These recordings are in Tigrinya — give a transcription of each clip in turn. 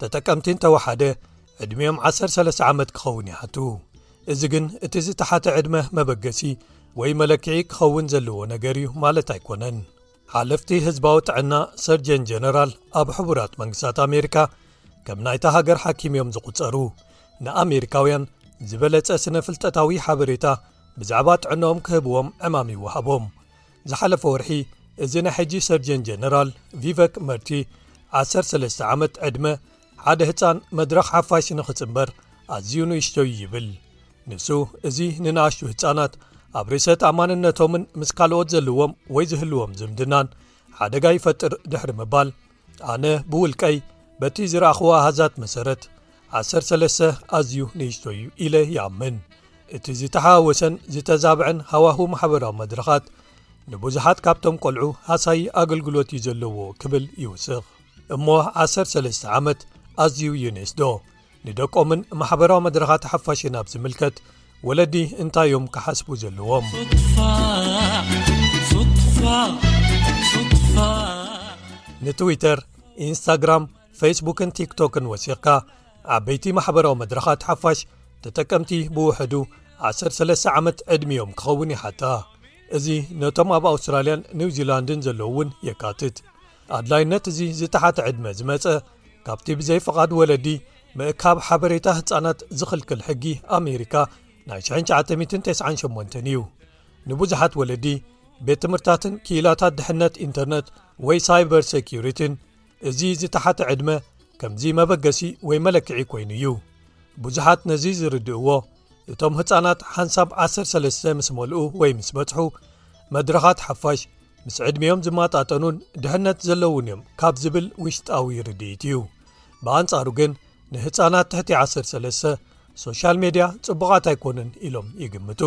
ተጠቀምቲ እንተወሓደ ዕድሚኦም 13 ዓመት ክኸውን ይሓቱ እዚ ግን እቲ ዝተሓተ ዕድመ መበገሲ ወይ መለክዒ ክኸውን ዘለዎ ነገር እዩ ማለት ኣይኮነን ሓለፍቲ ህዝባዊ ጥዕና ሰርጀን ጀነራል ኣብ ሕቡራት መንግስታት ኣሜሪካ ከም ናይታ ሃገር ሓኪም እዮም ዝቝጸሩ ንኣሜሪካውያን ዝበለጸ ስነ ፍልጠታዊ ሓበሬታ ብዛዕባ ጥዕኖኦም ክህብዎም ዕማም ይወሃቦም ዝሓለፈ ወርሒ እዚ ናይ ሕጂ ሰርጀን ጀነራል ቪቨክ መርቲ 13 ዓመት ዕድመ ሓደ ህፃን መድረኽ ሓፋሽ ንኽፅምበር ኣዝዩ ንእሽቶዩ ይብል ንሱ እዚ ንነኣሽቱ ህፃናት ኣብ ርእሰት ኣማንነቶምን ምስ ካልኦት ዘለዎም ወይ ዝህልዎም ዝምድናን ሓደጋ ይፈጥር ድሕሪ ምባል ኣነ ብውልቀይ በቲ ዝረእኽዎ ኣሃዛት መሰረት 13 ኣዝዩ ንእሽቶ እዩ ኢለ ይኣምን እቲ ዝተሓዋወሰን ዝተዛብዐን ሃዋህ ማሕበራዊ መድረኻት ንብዙሓት ካብቶም ቆልዑ ሃሳይ ኣገልግሎት እዩ ዘለዎ ክብል ይውስኽ እሞ 13 ዓመት ኣዝዩ ዩኔስዶ ንደቆምን ማሕበራዊ መድረኻት ሓፋሽን ኣብ ዝምልከት ወለዲ እንታይ እዮም ክሓስቡ ዘለዎም ንትዊተር ኢንስታግራም ፌስቡክን ቲክቶክን ወሲኽካ ዓበይቲ ማሕበራዊ መድረኻት ሓፋሽ ተጠቀምቲ ብውሕዱ 13 ዓመት ዕድሚዮም ክኸውን ይሓታ እዚ ነቶም ኣብ ኣውስትራልያን ኒው ዚላንድን ዘለዉ እውን የካትት ኣድላይነት እዚ ዝተሓተ ዕድመ ዝመጸ ካብቲ ብዘይ ፍቓድ ወለዲ ምእካብ ሓበሬታ ህፃናት ዝኽልክል ሕጊ ኣሜሪካ ናይ 1998 እዩ ንብዙሓት ወለዲ ቤት ትምህርታትን ክኢላታት ድሕነት ኢንተርነት ወይ ሳይበር ሰኪሪቲን እዚ ዝተሓተ ዕድመ ከምዚ መበገሲ ወይ መለክዒ ኮይኑ እዩ ብዙሓት ነዚ ዝርድእዎ እቶም ህፃናት ሓንሳብ 13 ምስ መልኡ ወይ ምስ በጽሑ መድረኻት ሓፋሽ ምስ ዕድሜኦም ዝማጣጠኑን ድሕነት ዘለዉን እዮም ካብ ዝብል ውሽጣዊ ርድኢት እዩ ብኣንጻሩ ግን ንህፃናት ትሕቲ 13 ሶሻል ሜድያ ጽቡቓት ኣይኮኑን ኢሎም ይግምቱ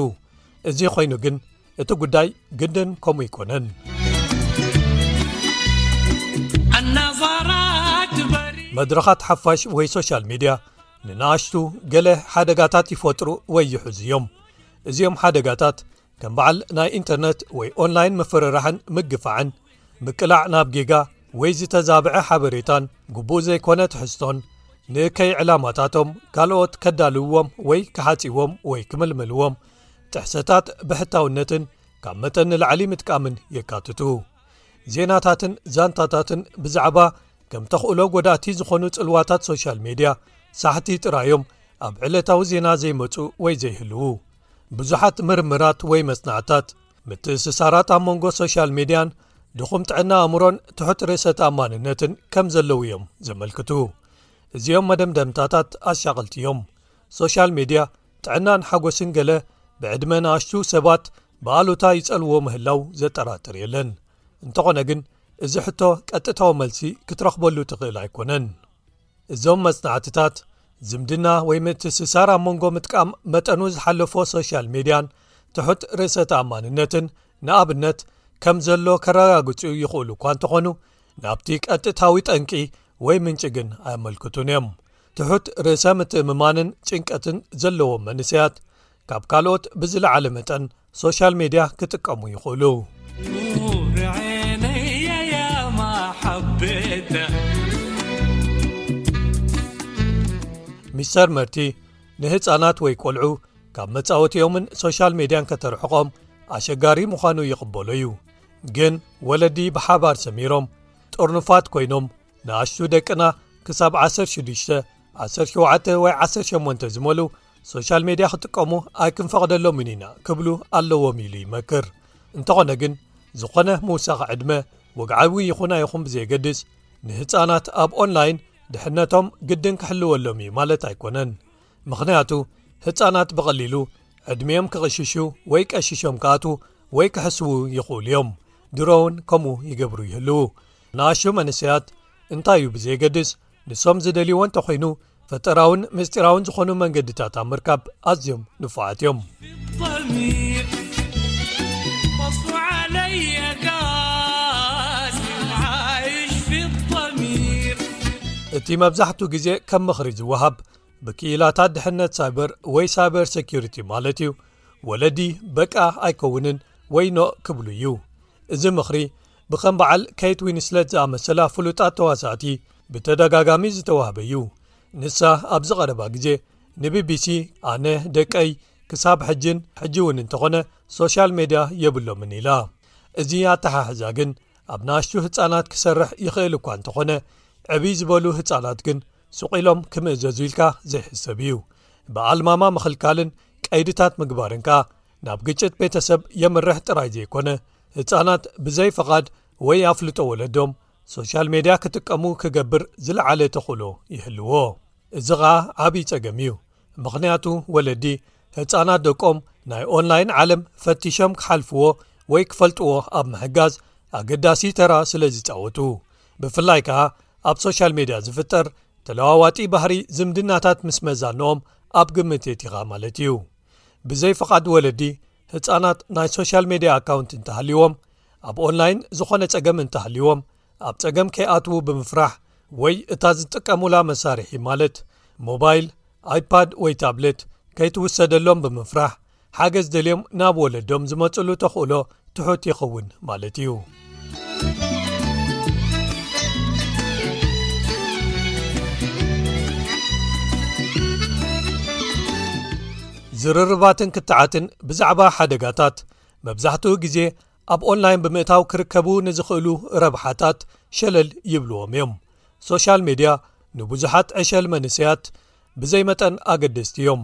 እዚ ኮይኑ ግን እቲ ጉዳይ ግድን ከምኡ ኣይኮነን መድረኻት ሓፋሽ ወይ ሶሻል ሜድያ ንናኣሽቱ ገለ ሓደጋታት ይፈጥሩ ወይ ይሕዙ እዮም እዚኦም ሓደጋታት ከም በዓል ናይ ኢንተርነት ወይ ኦንላይን ምፍርራሕን ምግፋዕን ምቅላዕ ናብ ጌጋ ወይ ዝተዛብዐ ሓበሬታን ግቡእ ዘይኮነ ትሕዝቶን ንእከይ ዕላማታቶም ካልኦት ከዳልውዎም ወይ ክሓጺዎም ወይ ክምልምልዎም ጥሕሰታት ብሕታውነትን ካብ መጠን ንላዕሊ ምጥቃምን የካትቱ ዜናታትን ዛንታታትን ብዛዕባ ከም ተኽእሎ ጎዳእቲ ዝኾኑ ጽልዋታት ሶሻል ሜድያ ሳሕቲ ጥራዮም ኣብ ዕለታዊ ዜና ዘይመፁ ወይ ዘይህልው ብዙሓት ምርምራት ወይ መጽናዕታት ምትእስሳራት ኣብ መንጎ ሶሻል ሜድያን ድኹም ጥዕና ኣእምሮን ትሑት ርእሰ ተኣማንነትን ከም ዘለዉ እዮም ዘመልክቱ እዚኦም መደምደምታታት ኣሻቐልቲ እዮም ሶሻል ሜድያ ጥዕናን ሓጐስን ገለ ብዕድመ ንኣሽቱ ሰባት ብኣሉታ ይጸልዎ ምህላው ዘጠራጥር የለን እንተኾነ ግን እዚ ሕቶ ቀጥታዊ መልሲ ክትረኽበሉ ትኽእል ኣይኮነን እዞም መጽናዕትታት ዝምድና ወይ ምትእስሳር ኣብ መንጎ ምጥቃም መጠኑ ዝሓለፎ ሶሻል ሜድያን ትሑት ርእሰ ተኣማንነትን ንኣብነት ከም ዘሎ ከረጋግጹ ይኽእሉ እኳ እንተኾኑ ናብቲ ቀጥታዊ ጠንቂ ወይ ምንጪ ግን ኣየመልክቱን እዮም ትሑት ርእሰ ምትእምማንን ጭንቀትን ዘለዎም መንሰያት ካብ ካልኦት ብዝለዓለ መጠን ሶሻል ሜድያ ክጥቀሙ ይኽእሉ ሚስተር መርቲ ንህፃናት ወይ ቆልዑ ካብ መፃወቲኦምን ሶሻል ሜድያን ከተርሕቖም ኣሸጋሪ ምዃኑ ይቕበሎ እዩ ግን ወለዲ ብሓባር ሰሚሮም ጥርኑፋት ኮይኖም ንኣሽቱ ደቅና ክሳብ 16 17 ወይ 18 ዝመሉ ሶሻል ሜድያ ክጥቀሙ ኣይክንፈቕደሎምን ኢና ክብሉ ኣለዎም ኢሉ ይመክር እንተኾነ ግን ዝኾነ ምውሳኺ ዕድመ ወግዓዊ ይኹን ኣይኹም ብዘየገድስ ንህፃናት ኣብ ኦንላይን ድሕነቶም ግድን ክሕልወሎም እዩ ማለት ኣይኮነን ምኽንያቱ ህፃናት ብቐሊሉ ዕድሜኦም ክቕሽሹ ወይ ቀሽሾም ክኣት ወይ ክሕስቡ ይኽእሉ እዮም ድሮውን ከምኡ ይገብሩ ይህልው ንኣሹ መንሰያት እንታይ እዩ ብዘየገድስ ንሶም ዝደልይዎ እንተኾይኑ ፈጠራውን ምስጢራውን ዝኾኑ መንገድታት ኣብ ምርካብ ኣዝዮም ንፉዓት እዮም እቲ መብዛሕቱ ግዜ ከም ምኽሪ ዝወሃብ ብክኢላታት ድሕነት ሳይበር ወይ ሳይበር ሰኪሪቲ ማለት እዩ ወለዲ በቃ ኣይከውንን ወይ ኖእ ክብሉ እዩ እዚ ምኽሪ ብከም በዓል ከይት ዊንስለት ዝኣመሰላ ፍሉጣት ተዋሳእቲ ብተደጋጋሚ ዝተዋህበ እዩ ንሳ ኣብዚ ቀረባ ግዜ ንቢቢሲ ኣነ ደቀይ ክሳብ ሕጅን ሕጂ እውን እንተኾነ ሶሻል ሜድያ የብሎምን ኢላ እዚ ኣተሓሕዛ ግን ኣብ ናኣሽቱ ህፃናት ክሰርሕ ይኽእል እኳ እንተኾነ ዕብይ ዝበሉ ህፃናት ግን ሱቅ ኢሎም ክምእዘዙ ኢልካ ዘይሕሰብ እዩ ብኣልማማ ምኽልካልን ቀይድታት ምግባርን ከኣ ናብ ግጭት ቤተሰብ የምርሕ ጥራይ ዘይኮነ ህፃናት ብዘይ ፈቓድ ወይ ኣፍልጦ ወለዶም ሶሻል ሜድያ ክጥቀሙ ክገብር ዝለዓለ ተኽእሎ ይህልዎ እዚ ኸኣ ዓብዪ ጸገም እዩ ምኽንያቱ ወለዲ ህፃናት ደቆም ናይ ኦንላይን ዓለም ፈቲሾም ክሓልፍዎ ወይ ክፈልጥዎ ኣብ ምሕጋዝ ኣገዳሲ ተራ ስለ ዝፃወቱ ብፍላይ ከኣ ኣብ ሶሻል ሜድያ ዝፍጠር ተለዋዋጢ ባህሪ ዝምድናታት ምስ መዛንኦም ኣብ ግምት የቲኻ ማለት እዩ ብዘይ ፍቓድ ወለዲ ህፃናት ናይ ሶሻል ሜድያ ኣካውንት እንተሃልዎም ኣብ ኦንላይን ዝኾነ ፀገም እንተሃልዎም ኣብ ፀገም ከይኣትዉ ብምፍራሕ ወይ እታ ዝጥቀሙላ መሳርሒ ማለት ሞባይል ኣይፓድ ወይ ታብለት ከይትውሰደሎም ብምፍራሕ ሓገዝ ደልዮም ናብ ወለዶም ዝመፅሉ ተኽእሎ ትሑት ይኸውን ማለት እዩ ዝርርባትን ክትዓትን ብዛዕባ ሓደጋታት መብዛሕትኡ ግዜ ኣብ ኦንላይን ብምእታው ክርከቡ ንዝኽእሉ ረብሓታት ሸለል ይብልዎም እዮም ሶሻል ሜድያ ንብዙሓት ዕሸል መንስያት ብዘይመጠን ኣገደስቲ እዮም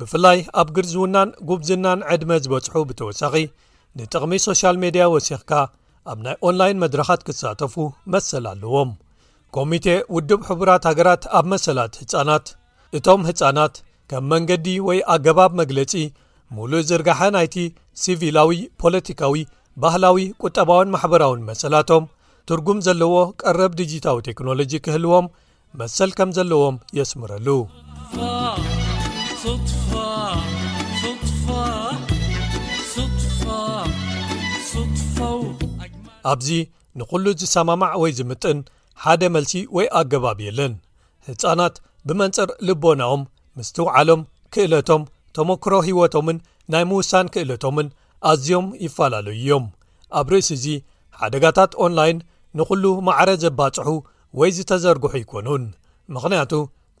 ብፍላይ ኣብ ግርዝውናን ጉብዝናን ዕድመ ዝበጽሑ ብተወሳኺ ንጥቕሚ ሶሻል ሜድያ ወሲኽካ ኣብ ናይ ኦንላይን መድረኻት ክሳተፉ መሰል ኣለዎም ኮሚቴ ውድብ ሕቡራት ሃገራት ኣብ መሰላት ህፃናት እቶም ህፃናት ከም መንገዲ ወይ ኣገባብ መግለፂ ሙሉእ ዝርጋሐ ናይቲ ሲቪላዊ ፖለቲካዊ ባህላዊ ቁጠባዊን ማሕበራዊን መሰላቶም ትርጉም ዘለዎ ቀረብ ዲጂታዊ ቴክኖሎጂ ክህልዎም መሰል ከም ዘለዎም የስምረሉ። ኣብዚ ንዅሉ ዝሰማማዕ ወይ ዝምጥን ሓደ መልሲ ወይ ኣገባብ የለን ህፃናት ብመንፅር ልቦናኦም ምስትውዓሎም ክእለቶም ተመክሮ ህይወቶምን ናይ ምውሳን ክእለቶምን ኣዝዮም ይፈላለዩ እዮም ኣብ ርእሲ እዚ ሓደጋታት ኦንላይን ንዅሉ ማዕረ ዘባፅሑ ወይ ዝተዘርግሑ ኣይኮኑን ምኽንያቱ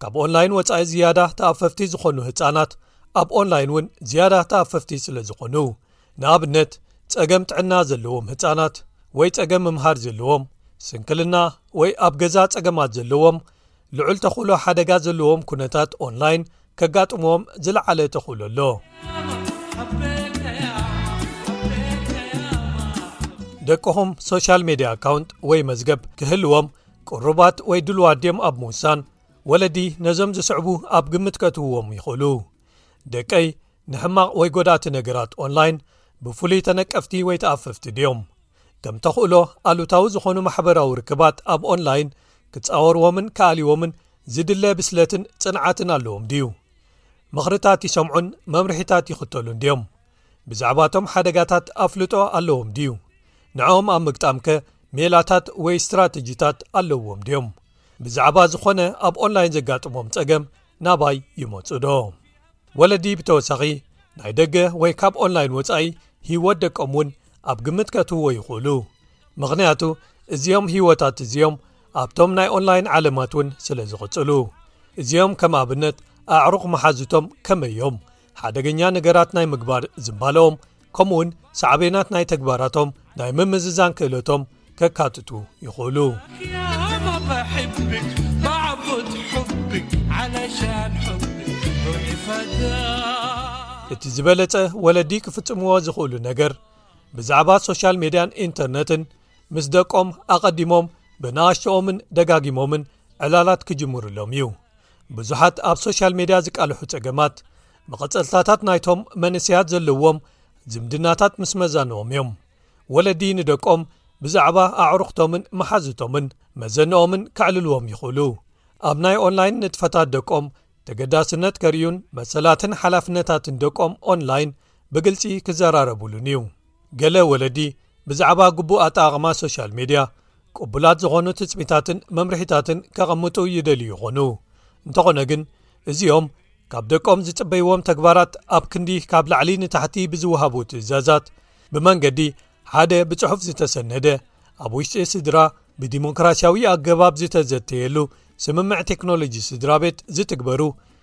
ካብ ኦንላይን ወፃኢ ዝያዳ ተኣፈፍቲ ዝኾኑ ህፃናት ኣብ ኦንላይን እውን ዝያዳ ተኣፈፍቲ ስለ ዝኾኑ ንኣብነት ፀገም ጥዕና ዘለዎም ህፃናት ወይ ፀገም ምምሃር ዘለዎም ስንክልና ወይ ኣብ ገዛ ፀገማት ዘለዎም ልዑል ተኽእሎ ሓደጋ ዘለዎም ኩነታት ኦንላይን ከጋጥምዎም ዝለዓለ ተኽእሎ ኣሎ። ደቅኹም ሶሻል ሜድያ ኣካውንት ወይ መዝገብ ክህልዎም ቅሩባት ወይ ድልዋት ድም ኣብ ምውሳን ወለዲ ነዞም ዝስዕቡ ኣብ ግምት ከትውዎም ይኽእሉ ደቀይ ንሕማቕ ወይ ጎዳእቲ ነገራት ኦንላይን ብፍሉይ ተነቀፍቲ ወይ ተኣፍፍቲ ድዮም ከም ተኽእሎ ኣሉታዊ ዝኾኑ ማሕበራዊ ርክባት ኣብ ኦንላይን ክጻወርዎምን ክኣልዎምን ዝድለ ብስለትን ጽንዓትን ኣለዎም ድዩ ምኽርታት ይሰምዑን መምርሒታት ይኽተሉን ድዮም ብዛዕባቶም ሓደጋታት ኣፍልጦ ኣለዎም ድዩ ንዕኦም ኣብ ምግጣም ከ ሜላታት ወይ እስትራተጂታት ኣለዎም ድዮም ብዛዕባ ዝኾነ ኣብ ኦንላይን ዘጋጥሞም ጸገም ናባይ ይመፁ ዶ ወለዲ ብተወሳኺ ናይ ደገ ወይ ካብ ኦንላይን ወፃኢ ሂወት ደቀም እውን ኣብ ግምት ከትህዎ ይኽእሉ ምኽንያቱ እዚኦም ህይወታት እዚኦም ኣብቶም ናይ ኦንላይን ዓለማት እውን ስለ ዝቕጽሉ እዚኦም ከም ኣብነት ኣዕሩኽ መሓዙቶም ከመይ እዮም ሓደገኛ ነገራት ናይ ምግባር ዝምባለዎም ከምኡ እውን ሳዕበናት ናይ ተግባራቶም ናይ ምምዝዛን ክእለቶም ከካትቱ ይኽእሉ እቲ ዝበለጸ ወለዲ ክፍጽምዎ ዝኽእሉ ነገር ብዛዕባ ሶሻል ሜድያን ኢንተርነትን ምስ ደቆም ኣቐዲሞም ብናኣሽተኦምን ደጋጊሞምን ዕላላት ክጅምሩሎም እዩ ብዙሓት ኣብ ሶሻል ሜድያ ዝቃልሑ ጸገማት መቐጸልታታት ናይቶም መንእሰያት ዘለዎም ዝምድናታት ምስ መዛንኦም እዮም ወለዲ ንደቆም ብዛዕባ ኣዕሩኽቶምን መሓዙቶምን መዘንኦምን ከዕልልዎም ይኽእሉ ኣብ ናይ ኦንላይን ንጥፈታት ደቆም ተገዳስነት ከርእዩን መሰላትን ሓላፍነታትን ደቆም ኦንላይን ብግልፂ ክዘራረብሉን እዩ ገለ ወለዲ ብዛዕባ ግቡእ ኣጠቓቕማ ሶሻል ሜድያ ቅቡላት ዝኾኑ ትፅቢታትን መምርሒታትን ከቐምጡ ይደልዩ ይኾኑ እንተኾነ ግን እዚኦም ካብ ደቆም ዝጽበይዎም ተግባራት ኣብ ክንዲ ካብ ላዕሊ ንታሕቲ ብዝውሃቡ ትእዛዛት ብመንገዲ ሓደ ብጽሑፍ ዝተሰነደ ኣብ ውሽጢ ስድራ ብዲሞክራስያዊ ኣገባብ ዝተዘተየሉ ስምምዕ ቴክኖሎጂ ስድራ ቤት ዝትግበሩ